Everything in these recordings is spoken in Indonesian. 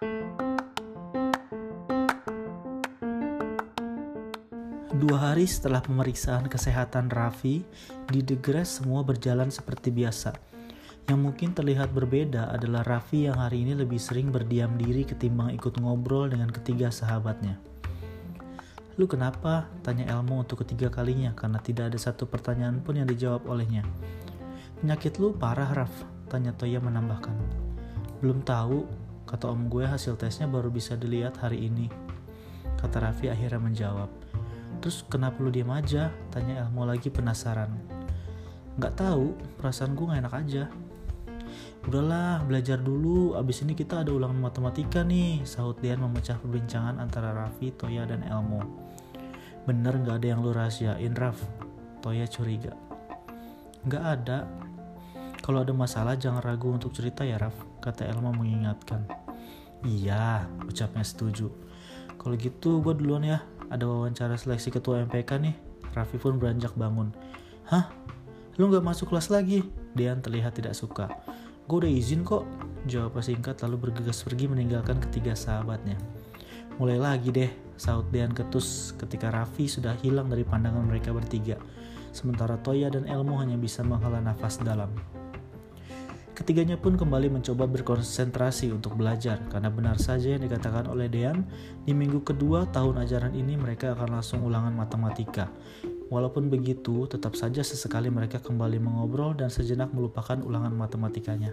Dua hari setelah pemeriksaan kesehatan Raffi, di The Grass semua berjalan seperti biasa. Yang mungkin terlihat berbeda adalah Raffi yang hari ini lebih sering berdiam diri ketimbang ikut ngobrol dengan ketiga sahabatnya. Lu kenapa? Tanya Elmo untuk ketiga kalinya karena tidak ada satu pertanyaan pun yang dijawab olehnya. Penyakit lu parah, Raf? Tanya Toya menambahkan. Belum tahu, kata om gue hasil tesnya baru bisa dilihat hari ini. Kata Raffi akhirnya menjawab. Terus kenapa lu diam aja? Tanya Elmo lagi penasaran. Gak tahu, perasaan gue gak enak aja. Udahlah, belajar dulu. Abis ini kita ada ulangan matematika nih. Sahut Dian memecah perbincangan antara Raffi, Toya, dan Elmo. Bener gak ada yang lu rahasiain, Raf? Toya curiga. Gak ada. Kalau ada masalah jangan ragu untuk cerita ya, Raf. Kata Elmo mengingatkan. Iya, ucapnya setuju. Kalau gitu gue duluan ya, ada wawancara seleksi ketua MPK nih. Raffi pun beranjak bangun. Hah? Lu gak masuk kelas lagi? Dian terlihat tidak suka. Gue udah izin kok. Jawab singkat lalu bergegas pergi meninggalkan ketiga sahabatnya. Mulai lagi deh, sahut Dian ketus ketika Raffi sudah hilang dari pandangan mereka bertiga. Sementara Toya dan Elmo hanya bisa menghela nafas dalam. Ketiganya pun kembali mencoba berkonsentrasi untuk belajar karena benar saja yang dikatakan oleh Dean, di minggu kedua tahun ajaran ini mereka akan langsung ulangan matematika. Walaupun begitu, tetap saja sesekali mereka kembali mengobrol dan sejenak melupakan ulangan matematikanya.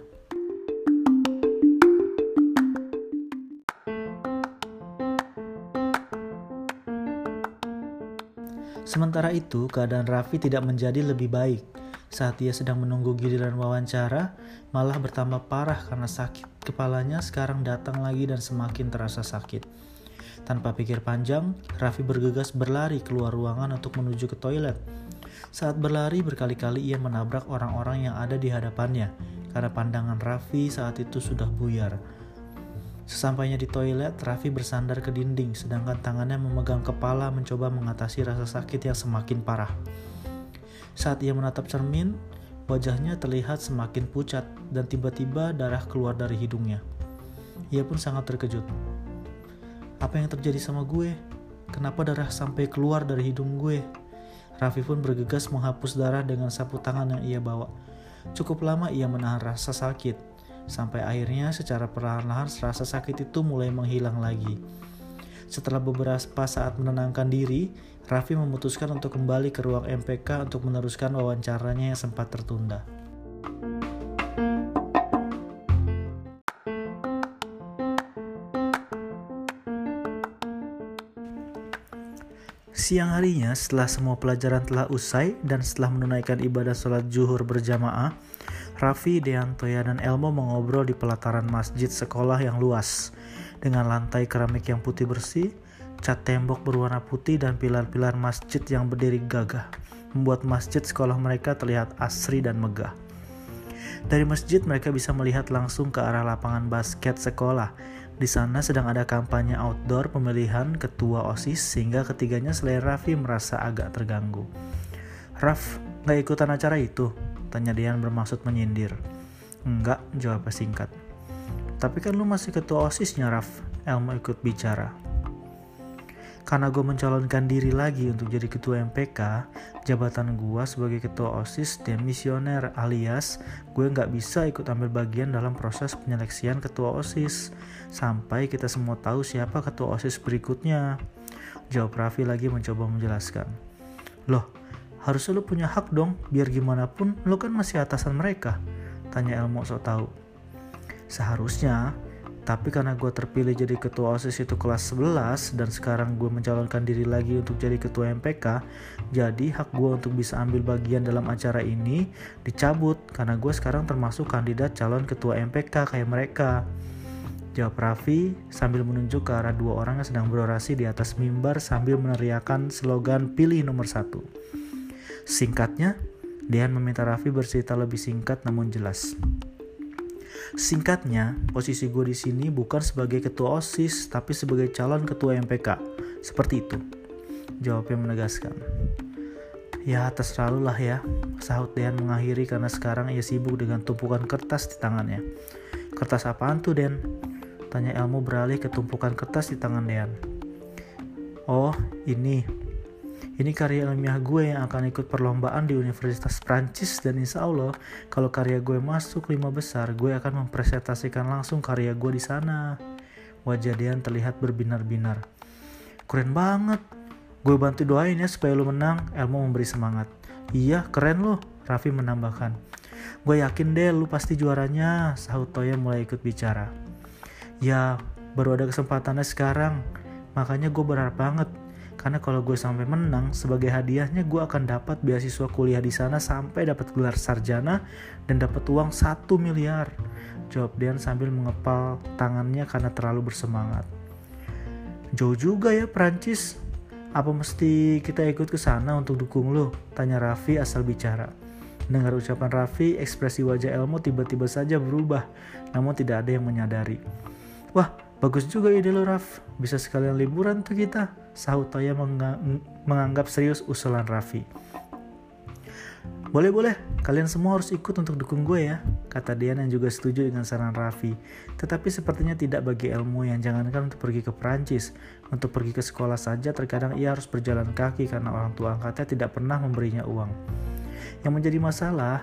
Sementara itu, keadaan Raffi tidak menjadi lebih baik. Saat ia sedang menunggu giliran wawancara, malah bertambah parah karena sakit kepalanya sekarang datang lagi dan semakin terasa sakit. Tanpa pikir panjang, Raffi bergegas berlari keluar ruangan untuk menuju ke toilet. Saat berlari berkali-kali ia menabrak orang-orang yang ada di hadapannya, karena pandangan Raffi saat itu sudah buyar. Sesampainya di toilet, Raffi bersandar ke dinding, sedangkan tangannya memegang kepala mencoba mengatasi rasa sakit yang semakin parah. Saat ia menatap cermin, wajahnya terlihat semakin pucat dan tiba-tiba darah keluar dari hidungnya. Ia pun sangat terkejut. Apa yang terjadi sama gue? Kenapa darah sampai keluar dari hidung gue? Raffi pun bergegas menghapus darah dengan sapu tangan yang ia bawa. Cukup lama ia menahan rasa sakit, sampai akhirnya secara perlahan-lahan rasa sakit itu mulai menghilang lagi. Setelah beberapa saat menenangkan diri, Raffi memutuskan untuk kembali ke ruang MPK untuk meneruskan wawancaranya yang sempat tertunda. Siang harinya, setelah semua pelajaran telah usai dan setelah menunaikan ibadah sholat zuhur berjamaah, Raffi, Deantoya, dan Elmo mengobrol di pelataran masjid sekolah yang luas. Dengan lantai keramik yang putih bersih, cat tembok berwarna putih dan pilar-pilar masjid yang berdiri gagah, membuat masjid sekolah mereka terlihat asri dan megah. Dari masjid mereka bisa melihat langsung ke arah lapangan basket sekolah. Di sana sedang ada kampanye outdoor pemilihan ketua OSIS sehingga ketiganya selain Raffi merasa agak terganggu. Raf, gak ikutan acara itu? Tanya Dian bermaksud menyindir. Enggak, jawab singkat. Tapi kan lu masih ketua OSISnya, Raf. Elmo ikut bicara. Karena gue mencalonkan diri lagi untuk jadi ketua MPK, jabatan gue sebagai ketua OSIS demisioner alias gue nggak bisa ikut ambil bagian dalam proses penyeleksian ketua OSIS sampai kita semua tahu siapa ketua OSIS berikutnya. Jawab Raffi lagi mencoba menjelaskan. Loh, harusnya lu punya hak dong, biar gimana pun lu kan masih atasan mereka. Tanya Elmo so tau. Seharusnya, tapi karena gue terpilih jadi ketua OSIS itu kelas 11 dan sekarang gue mencalonkan diri lagi untuk jadi ketua MPK, jadi hak gue untuk bisa ambil bagian dalam acara ini dicabut karena gue sekarang termasuk kandidat calon ketua MPK kayak mereka. Jawab Raffi sambil menunjuk ke arah dua orang yang sedang berorasi di atas mimbar sambil meneriakan slogan pilih nomor satu. Singkatnya, Dean meminta Raffi bercerita lebih singkat namun jelas. Singkatnya, posisi gue di sini bukan sebagai ketua OSIS, tapi sebagai calon ketua MPK. Seperti itu. Jawabnya menegaskan. Ya, terserah lu lah ya, sahut Dean mengakhiri karena sekarang ia sibuk dengan tumpukan kertas di tangannya. Kertas apaan tuh, Den? Tanya Elmo beralih ke tumpukan kertas di tangan Dean. Oh, ini. Ini karya ilmiah gue yang akan ikut perlombaan di Universitas Prancis dan insya Allah kalau karya gue masuk lima besar, gue akan mempresentasikan langsung karya gue di sana. Wajah Dean terlihat berbinar-binar. Keren banget. Gue bantu doain ya supaya lo menang. Elmo memberi semangat. Iya, keren lo. Raffi menambahkan. Gue yakin deh lu pasti juaranya. Sahut Toya mulai ikut bicara. Ya, baru ada kesempatannya sekarang. Makanya gue berharap banget. Karena kalau gue sampai menang, sebagai hadiahnya gue akan dapat beasiswa kuliah di sana sampai dapat gelar sarjana dan dapat uang 1 miliar. Jawab Dian sambil mengepal tangannya karena terlalu bersemangat. Jauh juga ya Prancis. Apa mesti kita ikut ke sana untuk dukung lo? Tanya Raffi asal bicara. Dengar ucapan Raffi, ekspresi wajah Elmo tiba-tiba saja berubah, namun tidak ada yang menyadari. Wah, bagus juga ide lo Raff, bisa sekalian liburan tuh kita, sahut Toya menganggap serius usulan Raffi. Boleh-boleh, kalian semua harus ikut untuk dukung gue ya, kata Dian yang juga setuju dengan saran Raffi. Tetapi sepertinya tidak bagi Elmo yang jangankan untuk pergi ke Perancis. Untuk pergi ke sekolah saja terkadang ia harus berjalan kaki karena orang tua angkatnya tidak pernah memberinya uang. Yang menjadi masalah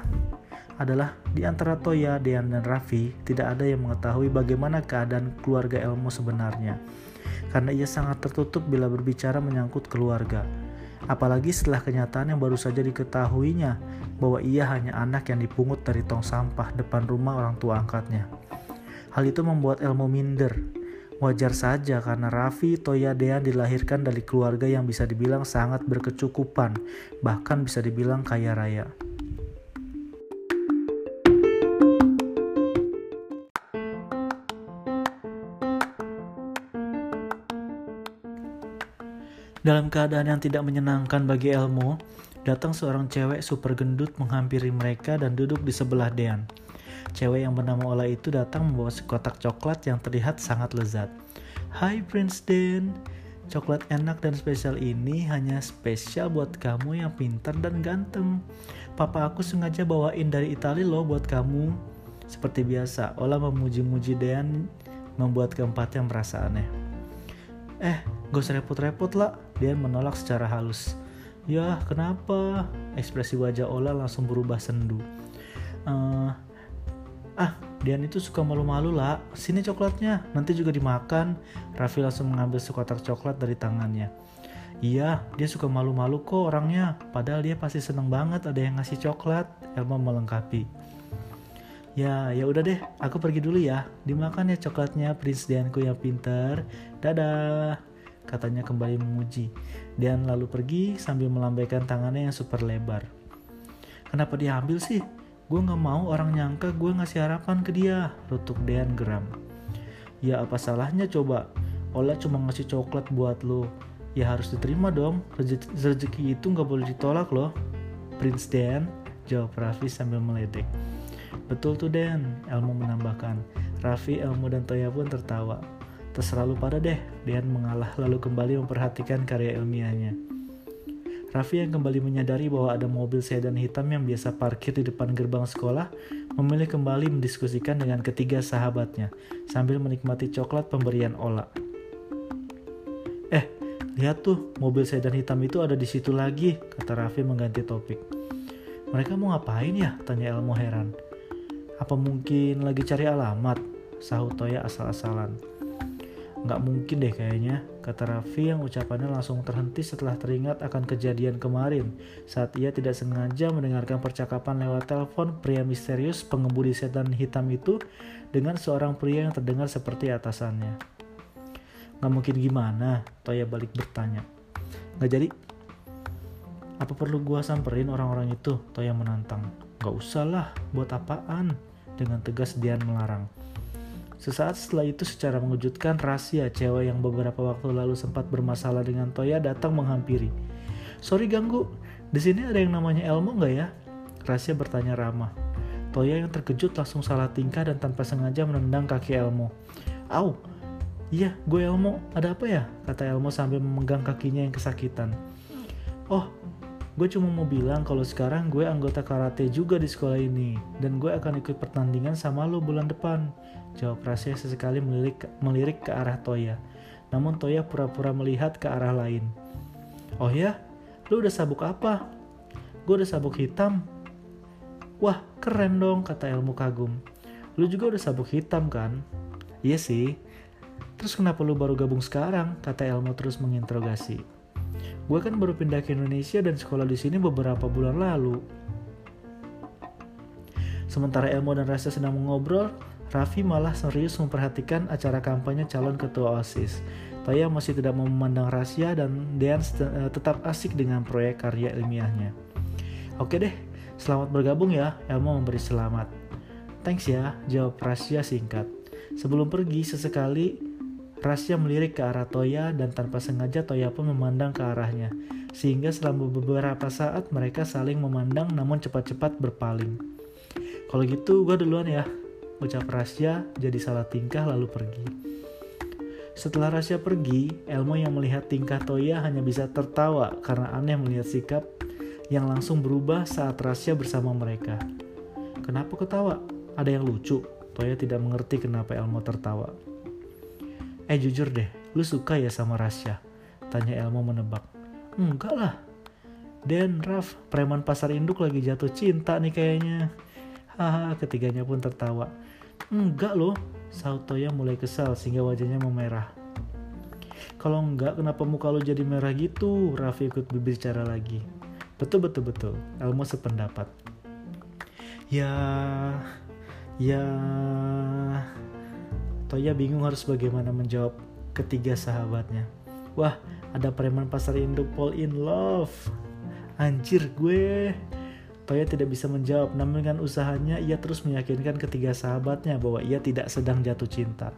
adalah di antara Toya, Dian, dan Raffi tidak ada yang mengetahui bagaimana keadaan keluarga Elmo sebenarnya. Karena ia sangat tertutup bila berbicara menyangkut keluarga apalagi setelah kenyataan yang baru saja diketahuinya bahwa ia hanya anak yang dipungut dari tong sampah depan rumah orang tua angkatnya. Hal itu membuat Elmo minder. Wajar saja karena Raffi Toya Dean dilahirkan dari keluarga yang bisa dibilang sangat berkecukupan, bahkan bisa dibilang kaya raya. Dalam keadaan yang tidak menyenangkan bagi Elmo, datang seorang cewek super gendut menghampiri mereka dan duduk di sebelah Dean. Cewek yang bernama Ola itu datang membawa sekotak coklat yang terlihat sangat lezat. Hai Prince Dan, coklat enak dan spesial ini hanya spesial buat kamu yang pintar dan ganteng. Papa aku sengaja bawain dari Italia loh buat kamu. Seperti biasa, Ola memuji-muji Dean membuat keempatnya merasa aneh. Eh, gak usah repot-repot lah, dia menolak secara halus. Ya, kenapa? Ekspresi wajah Ola langsung berubah sendu. Uh, ah, Dian itu suka malu-malu lah. Sini coklatnya, nanti juga dimakan. Raffi langsung mengambil sekotak coklat dari tangannya. Iya, dia suka malu-malu kok orangnya. Padahal dia pasti seneng banget ada yang ngasih coklat. Elma melengkapi. Ya, ya udah deh, aku pergi dulu ya. Dimakan ya coklatnya, Prince Dianku yang pintar. Dadah katanya kembali memuji. Dan lalu pergi sambil melambaikan tangannya yang super lebar. Kenapa dia ambil sih? Gue gak mau orang nyangka gue ngasih harapan ke dia, rutuk Dean geram. Ya apa salahnya coba? Ola cuma ngasih coklat buat lo. Ya harus diterima dong, rezeki itu gak boleh ditolak loh. Prince Dan, jawab Raffi sambil meledek. Betul tuh Dan, Elmo menambahkan. Raffi, Elmo, dan Toya pun tertawa. Terserah lu pada deh, Dean mengalah lalu kembali memperhatikan karya ilmiahnya. Raffi yang kembali menyadari bahwa ada mobil sedan hitam yang biasa parkir di depan gerbang sekolah, memilih kembali mendiskusikan dengan ketiga sahabatnya, sambil menikmati coklat pemberian Ola. Eh, lihat tuh, mobil sedan hitam itu ada di situ lagi, kata Raffi mengganti topik. Mereka mau ngapain ya? Tanya Elmo heran. Apa mungkin lagi cari alamat? Sahut Toya asal-asalan. Nggak mungkin deh kayaknya, kata Raffi yang ucapannya langsung terhenti setelah teringat akan kejadian kemarin saat ia tidak sengaja mendengarkan percakapan lewat telepon pria misterius pengemudi sedan hitam itu dengan seorang pria yang terdengar seperti atasannya. Nggak mungkin gimana, Toya balik bertanya. Nggak jadi? Apa perlu gua samperin orang-orang itu? Toya menantang. Nggak usah lah, buat apaan? Dengan tegas Dian melarang. Sesaat setelah itu secara mengejutkan rahasia cewek yang beberapa waktu lalu sempat bermasalah dengan Toya datang menghampiri. Sorry ganggu, di sini ada yang namanya Elmo nggak ya? Rahasia bertanya ramah. Toya yang terkejut langsung salah tingkah dan tanpa sengaja menendang kaki Elmo. Au, iya gue Elmo, ada apa ya? Kata Elmo sambil memegang kakinya yang kesakitan. Oh, Gue cuma mau bilang kalau sekarang gue anggota karate juga di sekolah ini dan gue akan ikut pertandingan sama lo bulan depan. Jawab Rasya sesekali melirik, melirik ke arah Toya. Namun Toya pura-pura melihat ke arah lain. Oh ya, lu udah sabuk apa? Gue udah sabuk hitam. Wah, keren dong, kata Elmo kagum. Lu juga udah sabuk hitam kan? Iya sih. Terus kenapa lu baru gabung sekarang? Kata Elmo terus menginterogasi. Gue kan baru pindah ke Indonesia dan sekolah di sini beberapa bulan lalu. Sementara Elmo dan Rasa sedang mengobrol, Raffi malah serius memperhatikan acara kampanye calon ketua OSIS. Toya masih tidak memandang rahasia dan Dean eh, tetap asik dengan proyek karya ilmiahnya. Oke deh, selamat bergabung ya, Elmo memberi selamat. Thanks ya, jawab Rasya singkat. Sebelum pergi, sesekali Rasya melirik ke arah Toya dan tanpa sengaja Toya pun memandang ke arahnya. Sehingga selama beberapa saat mereka saling memandang namun cepat-cepat berpaling. Kalau gitu gue duluan ya, ucap Rasya jadi salah tingkah lalu pergi. Setelah Rasya pergi, Elmo yang melihat tingkah Toya hanya bisa tertawa karena aneh melihat sikap yang langsung berubah saat Rasya bersama mereka. Kenapa ketawa? Ada yang lucu. Toya tidak mengerti kenapa Elmo tertawa. Eh jujur deh, lu suka ya sama Rasya? Tanya Elmo menebak. Enggak lah. Dan Raf, preman pasar induk lagi jatuh cinta nih kayaknya. Haha, ketiganya pun tertawa. Enggak loh, saut Toya mulai kesal sehingga wajahnya memerah. Kalau enggak, kenapa muka lo jadi merah gitu? Raffi ikut berbicara lagi. Betul betul betul, Elmo sependapat. Ya, ya, Toya bingung harus bagaimana menjawab ketiga sahabatnya. Wah, ada preman pasar induk Paul in love. Anjir gue. Toya tidak bisa menjawab, namun dengan usahanya ia terus meyakinkan ketiga sahabatnya bahwa ia tidak sedang jatuh cinta.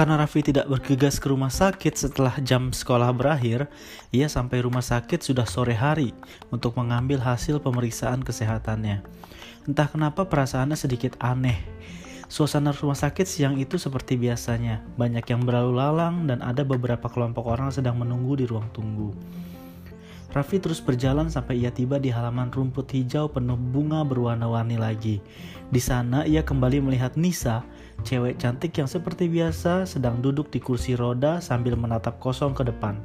Karena Raffi tidak bergegas ke rumah sakit setelah jam sekolah berakhir, ia sampai rumah sakit sudah sore hari untuk mengambil hasil pemeriksaan kesehatannya. Entah kenapa perasaannya sedikit aneh. Suasana rumah sakit siang itu seperti biasanya, banyak yang berlalu lalang dan ada beberapa kelompok orang sedang menunggu di ruang tunggu. Raffi terus berjalan sampai ia tiba di halaman rumput hijau penuh bunga berwarna-warni lagi. Di sana ia kembali melihat Nisa, cewek cantik yang seperti biasa sedang duduk di kursi roda sambil menatap kosong ke depan.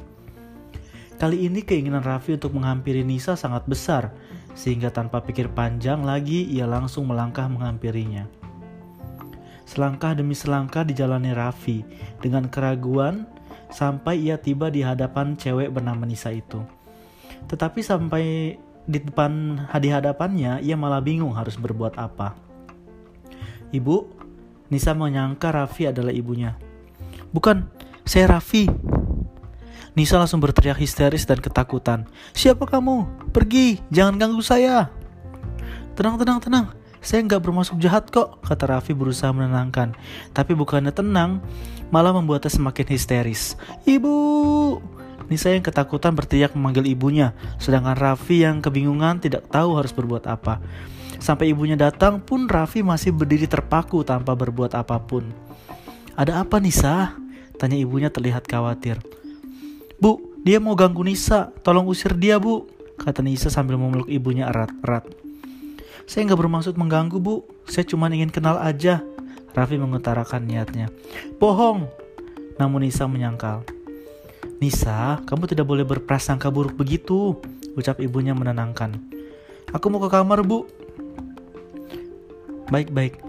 Kali ini keinginan Raffi untuk menghampiri Nisa sangat besar, sehingga tanpa pikir panjang lagi ia langsung melangkah menghampirinya. Selangkah demi selangkah dijalani Raffi dengan keraguan sampai ia tiba di hadapan cewek bernama Nisa itu. Tetapi sampai di depan di hadapannya ia malah bingung harus berbuat apa. Ibu, Nisa menyangka Raffi adalah ibunya. Bukan, saya Raffi. Nisa langsung berteriak histeris dan ketakutan. Siapa kamu? Pergi, jangan ganggu saya. Tenang, tenang, tenang. Saya nggak bermaksud jahat kok, kata Raffi berusaha menenangkan. Tapi bukannya tenang, malah membuatnya semakin histeris. Ibu, Nisa yang ketakutan berteriak memanggil ibunya, sedangkan Raffi yang kebingungan tidak tahu harus berbuat apa. Sampai ibunya datang pun Raffi masih berdiri terpaku tanpa berbuat apa pun. Ada apa Nisa? Tanya ibunya terlihat khawatir. Bu, dia mau ganggu Nisa, tolong usir dia bu, kata Nisa sambil memeluk ibunya erat-erat. Saya nggak bermaksud mengganggu bu, saya cuma ingin kenal aja. Raffi mengutarakan niatnya. Bohong, namun Nisa menyangkal. Nisa, kamu tidak boleh berprasangka buruk begitu, ucap ibunya menenangkan. Aku mau ke kamar, Bu. Baik-baik.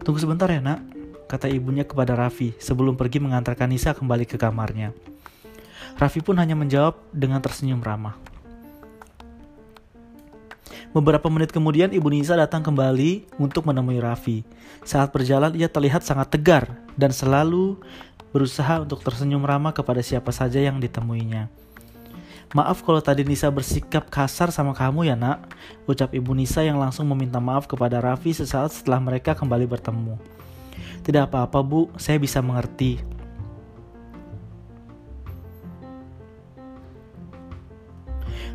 Tunggu sebentar ya, nak, kata ibunya kepada Raffi sebelum pergi mengantarkan Nisa kembali ke kamarnya. Raffi pun hanya menjawab dengan tersenyum ramah. Beberapa menit kemudian ibu Nisa datang kembali untuk menemui Raffi. Saat berjalan ia terlihat sangat tegar dan selalu berusaha untuk tersenyum ramah kepada siapa saja yang ditemuinya. Maaf kalau tadi Nisa bersikap kasar sama kamu ya nak, ucap ibu Nisa yang langsung meminta maaf kepada Raffi sesaat setelah mereka kembali bertemu. Tidak apa-apa bu, saya bisa mengerti.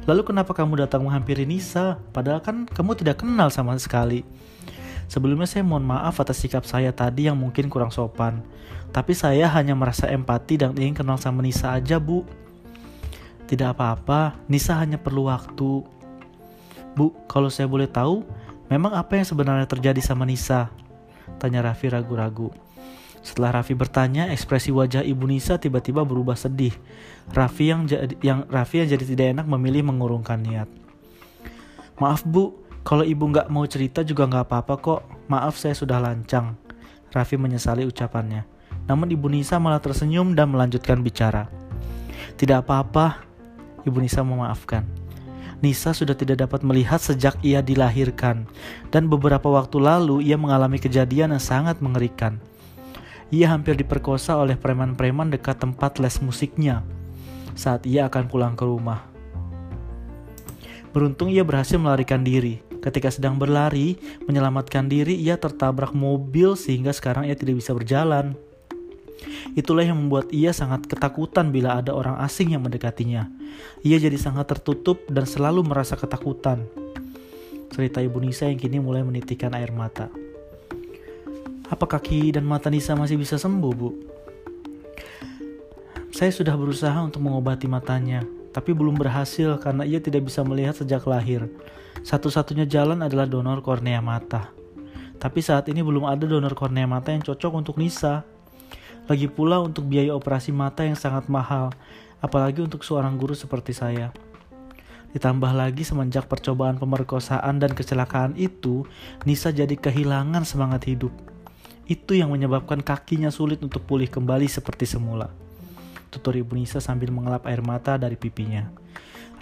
Lalu kenapa kamu datang menghampiri Nisa? Padahal kan kamu tidak kenal sama sekali. Sebelumnya saya mohon maaf atas sikap saya tadi yang mungkin kurang sopan. Tapi saya hanya merasa empati dan ingin kenal sama Nisa aja, Bu. Tidak apa-apa, Nisa hanya perlu waktu. Bu, kalau saya boleh tahu, memang apa yang sebenarnya terjadi sama Nisa? Tanya Raffi ragu-ragu. Setelah Raffi bertanya, ekspresi wajah Ibu Nisa tiba-tiba berubah sedih. Raffi yang jadi yang Raffi yang jadi tidak enak memilih mengurungkan niat. Maaf Bu, kalau ibu nggak mau cerita juga nggak apa-apa kok. Maaf saya sudah lancang. Raffi menyesali ucapannya. Namun Ibu Nisa malah tersenyum dan melanjutkan bicara. Tidak apa-apa, Ibu Nisa memaafkan. Nisa sudah tidak dapat melihat sejak ia dilahirkan, dan beberapa waktu lalu ia mengalami kejadian yang sangat mengerikan. Ia hampir diperkosa oleh preman-preman dekat tempat les musiknya saat ia akan pulang ke rumah. Beruntung ia berhasil melarikan diri. Ketika sedang berlari, menyelamatkan diri, ia tertabrak mobil sehingga sekarang ia tidak bisa berjalan. Itulah yang membuat ia sangat ketakutan bila ada orang asing yang mendekatinya. Ia jadi sangat tertutup dan selalu merasa ketakutan. Cerita ibu Nisa yang kini mulai menitikkan air mata. Apa kaki dan mata Nisa masih bisa sembuh, Bu? Saya sudah berusaha untuk mengobati matanya, tapi belum berhasil karena ia tidak bisa melihat sejak lahir. Satu-satunya jalan adalah donor kornea mata. Tapi saat ini belum ada donor kornea mata yang cocok untuk Nisa. Lagi pula untuk biaya operasi mata yang sangat mahal, apalagi untuk seorang guru seperti saya. Ditambah lagi semenjak percobaan pemerkosaan dan kecelakaan itu, Nisa jadi kehilangan semangat hidup. Itu yang menyebabkan kakinya sulit untuk pulih kembali seperti semula. Tutur ibu Nisa sambil mengelap air mata dari pipinya.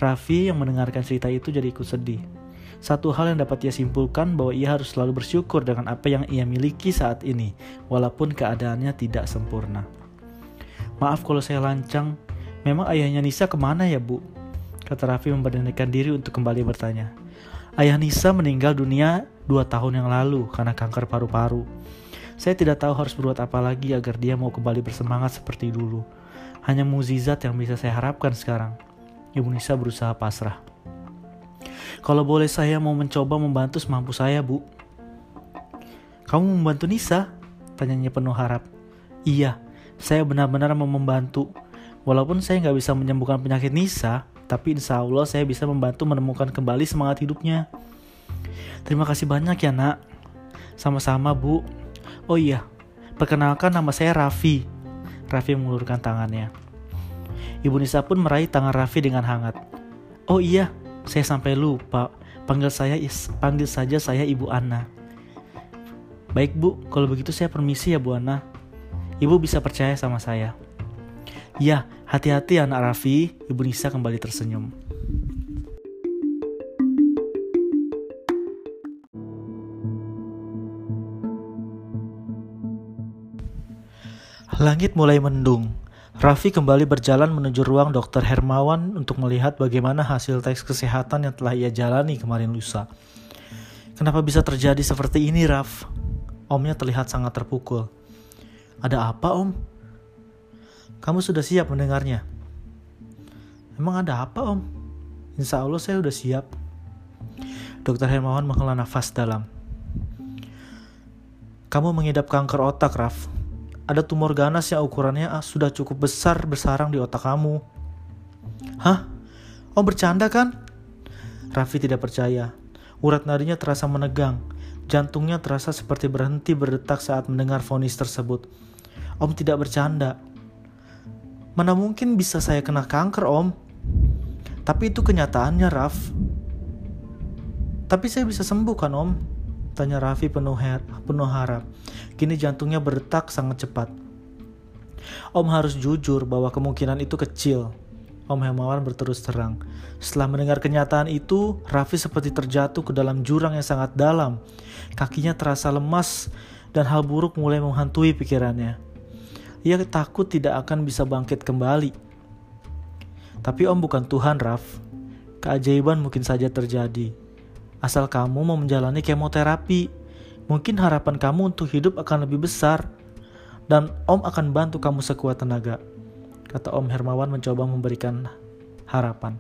Raffi yang mendengarkan cerita itu jadi ikut sedih. Satu hal yang dapat ia simpulkan bahwa ia harus selalu bersyukur dengan apa yang ia miliki saat ini, walaupun keadaannya tidak sempurna. Maaf kalau saya lancang, memang ayahnya Nisa ke mana ya bu? Kata Raffi memberanikan diri untuk kembali bertanya. Ayah Nisa meninggal dunia dua tahun yang lalu karena kanker paru-paru. Saya tidak tahu harus berbuat apa lagi agar dia mau kembali bersemangat seperti dulu. Hanya muzizat yang bisa saya harapkan sekarang. Ibu Nisa berusaha pasrah. Kalau boleh saya mau mencoba membantu semampu saya, Bu. Kamu membantu Nisa? Tanyanya penuh harap. Iya, saya benar-benar mau membantu. Walaupun saya nggak bisa menyembuhkan penyakit Nisa, tapi insya Allah saya bisa membantu menemukan kembali semangat hidupnya. Terima kasih banyak ya nak. Sama-sama bu. Oh iya, perkenalkan nama saya Raffi. Raffi mengulurkan tangannya. Ibu Nisa pun meraih tangan Raffi dengan hangat. Oh iya, saya sampai lupa. Panggil saya panggil saja saya Ibu Ana. Baik Bu, kalau begitu saya permisi ya Bu Ana. Ibu bisa percaya sama saya. Ya, hati-hati anak Raffi, Ibu Nisa kembali tersenyum. Langit mulai mendung. Raffi kembali berjalan menuju ruang dokter Hermawan untuk melihat bagaimana hasil tes kesehatan yang telah ia jalani kemarin lusa. Kenapa bisa terjadi seperti ini, Raf? Omnya terlihat sangat terpukul. Ada apa, Om? Kamu sudah siap mendengarnya? Emang ada apa, Om? Insya Allah saya sudah siap. Dokter Hermawan menghela nafas dalam. Kamu mengidap kanker otak, Raf ada tumor ganas yang ukurannya ah, sudah cukup besar bersarang di otak kamu. Hah? Om bercanda kan? Raffi tidak percaya. Urat nadinya terasa menegang. Jantungnya terasa seperti berhenti berdetak saat mendengar vonis tersebut. Om tidak bercanda. Mana mungkin bisa saya kena kanker, Om? Tapi itu kenyataannya, Raf. Tapi saya bisa sembuh kan, Om? Tanya Raffi penuh, penuh harap. Kini jantungnya berdetak sangat cepat. Om harus jujur bahwa kemungkinan itu kecil. Om Hermawan berterus terang. Setelah mendengar kenyataan itu, Raffi seperti terjatuh ke dalam jurang yang sangat dalam. Kakinya terasa lemas dan hal buruk mulai menghantui pikirannya. Ia takut tidak akan bisa bangkit kembali. Tapi Om bukan Tuhan, Raf. Keajaiban mungkin saja terjadi. Asal kamu mau menjalani kemoterapi mungkin harapan kamu untuk hidup akan lebih besar dan Om akan bantu kamu sekuat tenaga. Kata Om Hermawan mencoba memberikan harapan.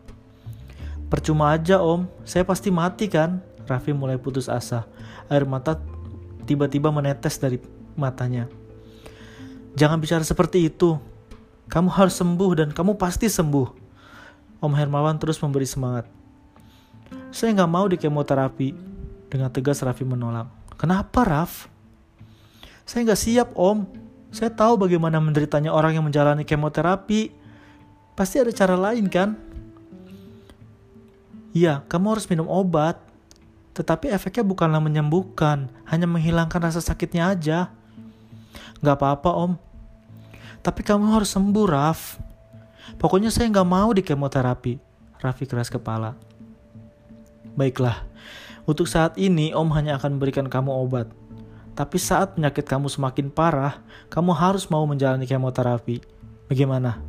Percuma aja om, saya pasti mati kan? Raffi mulai putus asa. Air mata tiba-tiba menetes dari matanya. Jangan bicara seperti itu. Kamu harus sembuh dan kamu pasti sembuh. Om Hermawan terus memberi semangat. Saya nggak mau di kemoterapi. Dengan tegas Raffi menolak. Kenapa Raf? Saya nggak siap om. Saya tahu bagaimana menderitanya orang yang menjalani kemoterapi. Pasti ada cara lain kan? Iya, kamu harus minum obat. Tetapi efeknya bukanlah menyembuhkan, hanya menghilangkan rasa sakitnya aja. Gak apa-apa om. Tapi kamu harus sembuh, Raf. Pokoknya saya gak mau di kemoterapi. Raffi keras kepala. Baiklah, untuk saat ini om hanya akan memberikan kamu obat. Tapi saat penyakit kamu semakin parah, kamu harus mau menjalani kemoterapi. Bagaimana?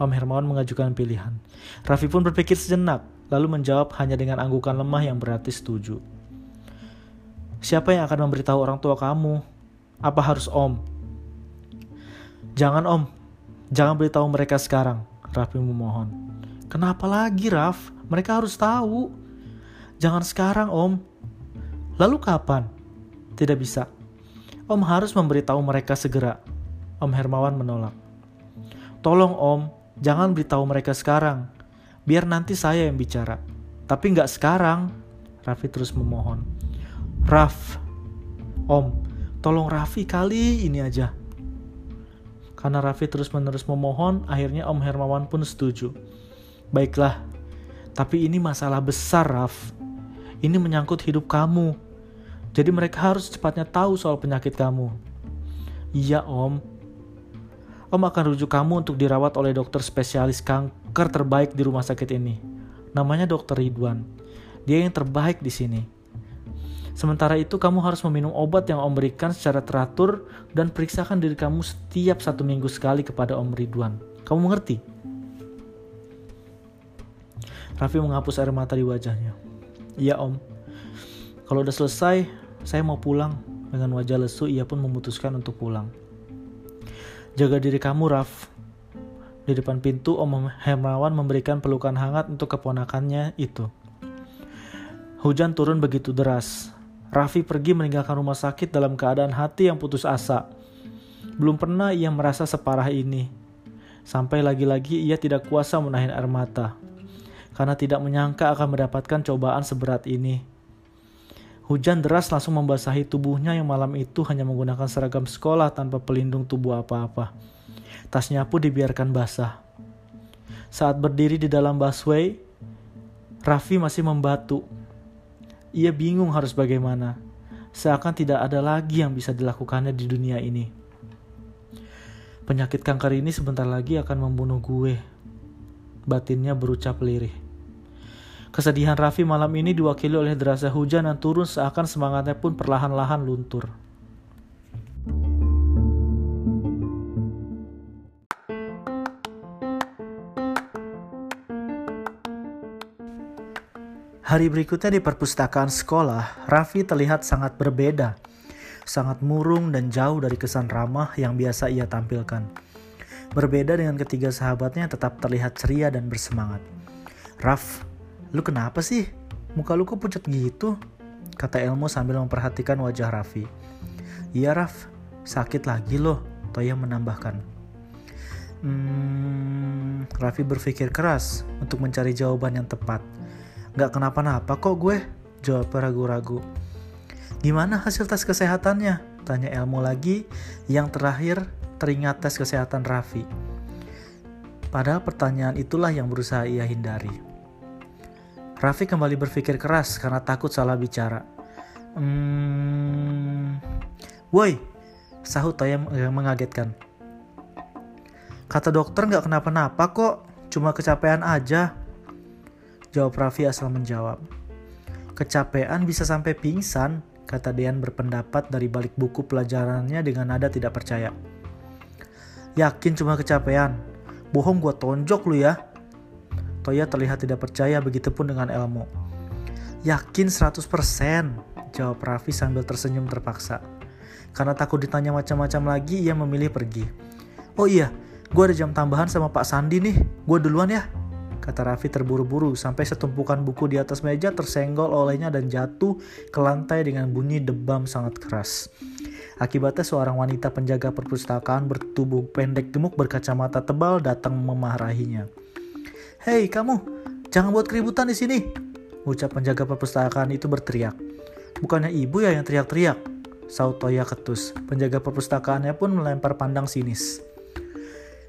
Om Hermawan mengajukan pilihan. Raffi pun berpikir sejenak, lalu menjawab hanya dengan anggukan lemah yang berarti setuju. Siapa yang akan memberitahu orang tua kamu? Apa harus om? Jangan om, jangan beritahu mereka sekarang, Raffi memohon. Kenapa lagi Raf? Mereka harus tahu. Jangan sekarang om. Lalu kapan? Tidak bisa. Om harus memberitahu mereka segera. Om Hermawan menolak. Tolong om, jangan beritahu mereka sekarang. Biar nanti saya yang bicara. Tapi nggak sekarang. Raffi terus memohon. Raf, Om, tolong Raffi kali ini aja. Karena Raffi terus-menerus memohon, akhirnya Om Hermawan pun setuju. Baiklah, tapi ini masalah besar, Raf. Ini menyangkut hidup kamu. Jadi mereka harus cepatnya tahu soal penyakit kamu. Iya, Om. Om akan rujuk kamu untuk dirawat oleh dokter spesialis kanker terbaik di rumah sakit ini. Namanya Dokter Ridwan. Dia yang terbaik di sini. Sementara itu kamu harus meminum obat yang Om berikan secara teratur dan periksakan diri kamu setiap satu minggu sekali kepada Om Ridwan. Kamu mengerti? Raffi menghapus air mata di wajahnya. Iya Om. Kalau udah selesai, saya mau pulang. Dengan wajah lesu, ia pun memutuskan untuk pulang. Jaga diri kamu, Raf. Di depan pintu, Om Hermawan memberikan pelukan hangat untuk keponakannya itu. Hujan turun begitu deras. Raffi pergi meninggalkan rumah sakit dalam keadaan hati yang putus asa. Belum pernah ia merasa separah ini. Sampai lagi-lagi ia tidak kuasa menahan air mata. Karena tidak menyangka akan mendapatkan cobaan seberat ini. Hujan deras langsung membasahi tubuhnya yang malam itu hanya menggunakan seragam sekolah tanpa pelindung tubuh apa-apa. Tasnya pun dibiarkan basah. Saat berdiri di dalam busway, Raffi masih membatu. Ia bingung harus bagaimana. Seakan tidak ada lagi yang bisa dilakukannya di dunia ini. Penyakit kanker ini sebentar lagi akan membunuh gue. Batinnya berucap lirih. Kesedihan Raffi malam ini diwakili oleh derasnya hujan yang turun seakan semangatnya pun perlahan-lahan luntur. Hari berikutnya di perpustakaan sekolah, Raffi terlihat sangat berbeda. Sangat murung dan jauh dari kesan ramah yang biasa ia tampilkan. Berbeda dengan ketiga sahabatnya tetap terlihat ceria dan bersemangat. Raff Lu kenapa sih? Muka lu kok pucat gitu? Kata Elmo sambil memperhatikan wajah Raffi. Iya Raf, sakit lagi loh, Toya menambahkan. Hmm, Raffi berpikir keras untuk mencari jawaban yang tepat. Gak kenapa-napa kok gue, jawab ragu-ragu. Gimana hasil tes kesehatannya? Tanya Elmo lagi yang terakhir teringat tes kesehatan Raffi. Padahal pertanyaan itulah yang berusaha ia hindari. Raffi kembali berpikir keras karena takut salah bicara. Hmm, woi, sahut Toya yang mengagetkan. Kata dokter nggak kenapa-napa kok, cuma kecapean aja. Jawab Raffi asal menjawab. Kecapean bisa sampai pingsan, kata Dean berpendapat dari balik buku pelajarannya dengan nada tidak percaya. Yakin cuma kecapean? Bohong gua tonjok lu ya, Toya terlihat tidak percaya begitupun dengan Elmo. Yakin 100%, jawab Raffi sambil tersenyum terpaksa. Karena takut ditanya macam-macam lagi, ia memilih pergi. Oh iya, gue ada jam tambahan sama Pak Sandi nih, gue duluan ya. kata Raffi terburu-buru sampai setumpukan buku di atas meja tersenggol olehnya dan jatuh ke lantai dengan bunyi debam sangat keras. Akibatnya seorang wanita penjaga perpustakaan bertubuh pendek gemuk berkacamata tebal datang memarahinya. Hei kamu, jangan buat keributan di sini, ucap penjaga perpustakaan itu berteriak. Bukannya ibu ya yang teriak-teriak, saut Toya ketus. Penjaga perpustakaannya pun melempar pandang sinis.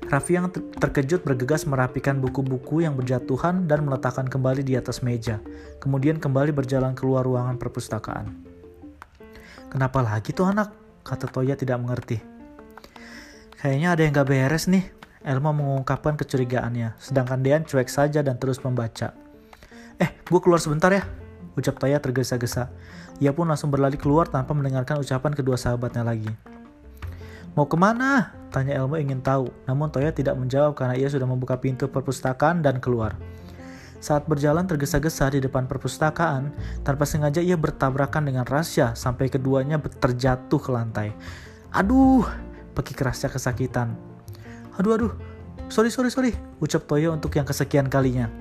Raffi yang terkejut bergegas merapikan buku-buku yang berjatuhan dan meletakkan kembali di atas meja. Kemudian kembali berjalan keluar ruangan perpustakaan. Kenapa lagi tuh anak? Kata Toya tidak mengerti. Kayaknya ada yang gak beres nih. Elmo mengungkapkan kecurigaannya, sedangkan Dean cuek saja dan terus membaca. Eh, gue keluar sebentar ya, ucap Toya tergesa-gesa. Ia pun langsung berlari keluar tanpa mendengarkan ucapan kedua sahabatnya lagi. Mau ke mana? Tanya Elmo ingin tahu, namun Toya tidak menjawab karena ia sudah membuka pintu perpustakaan dan keluar. Saat berjalan tergesa-gesa di depan perpustakaan, tanpa sengaja ia bertabrakan dengan Rasya sampai keduanya terjatuh ke lantai. Aduh, pekik Rasya kesakitan. Aduh, aduh, sorry, sorry, sorry, ucap Toya untuk yang kesekian kalinya.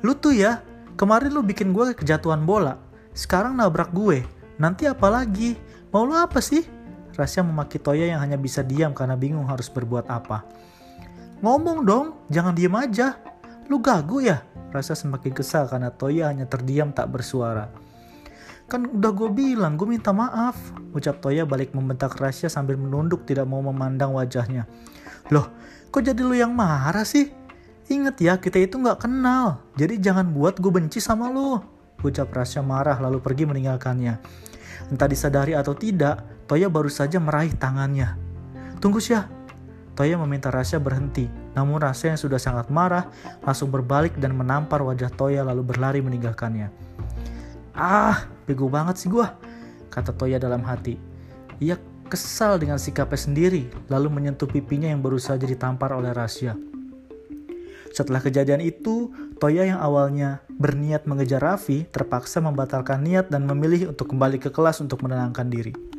Lu tuh ya, kemarin lu bikin gue kejatuhan bola, sekarang nabrak gue, nanti apa lagi? Mau lu apa sih? Rasya memaki Toya yang hanya bisa diam karena bingung harus berbuat apa. Ngomong dong, jangan diam aja. Lu gagu ya? Rasya semakin kesal karena Toya hanya terdiam tak bersuara. Kan udah gue bilang, gue minta maaf. Ucap Toya balik membentak Rasya sambil menunduk tidak mau memandang wajahnya. Loh, kok jadi lu yang marah sih? Ingat ya, kita itu gak kenal. Jadi jangan buat gue benci sama lu. Ucap Rasya marah lalu pergi meninggalkannya. Entah disadari atau tidak, Toya baru saja meraih tangannya. Tunggu Syah. Toya meminta Rasya berhenti, namun Rasya yang sudah sangat marah langsung berbalik dan menampar wajah Toya lalu berlari meninggalkannya. Ah, bego banget sih gua, kata Toya dalam hati. Ia kesal dengan sikapnya sendiri, lalu menyentuh pipinya yang baru saja ditampar oleh Rasya. Setelah kejadian itu, Toya yang awalnya berniat mengejar Raffi terpaksa membatalkan niat dan memilih untuk kembali ke kelas untuk menenangkan diri.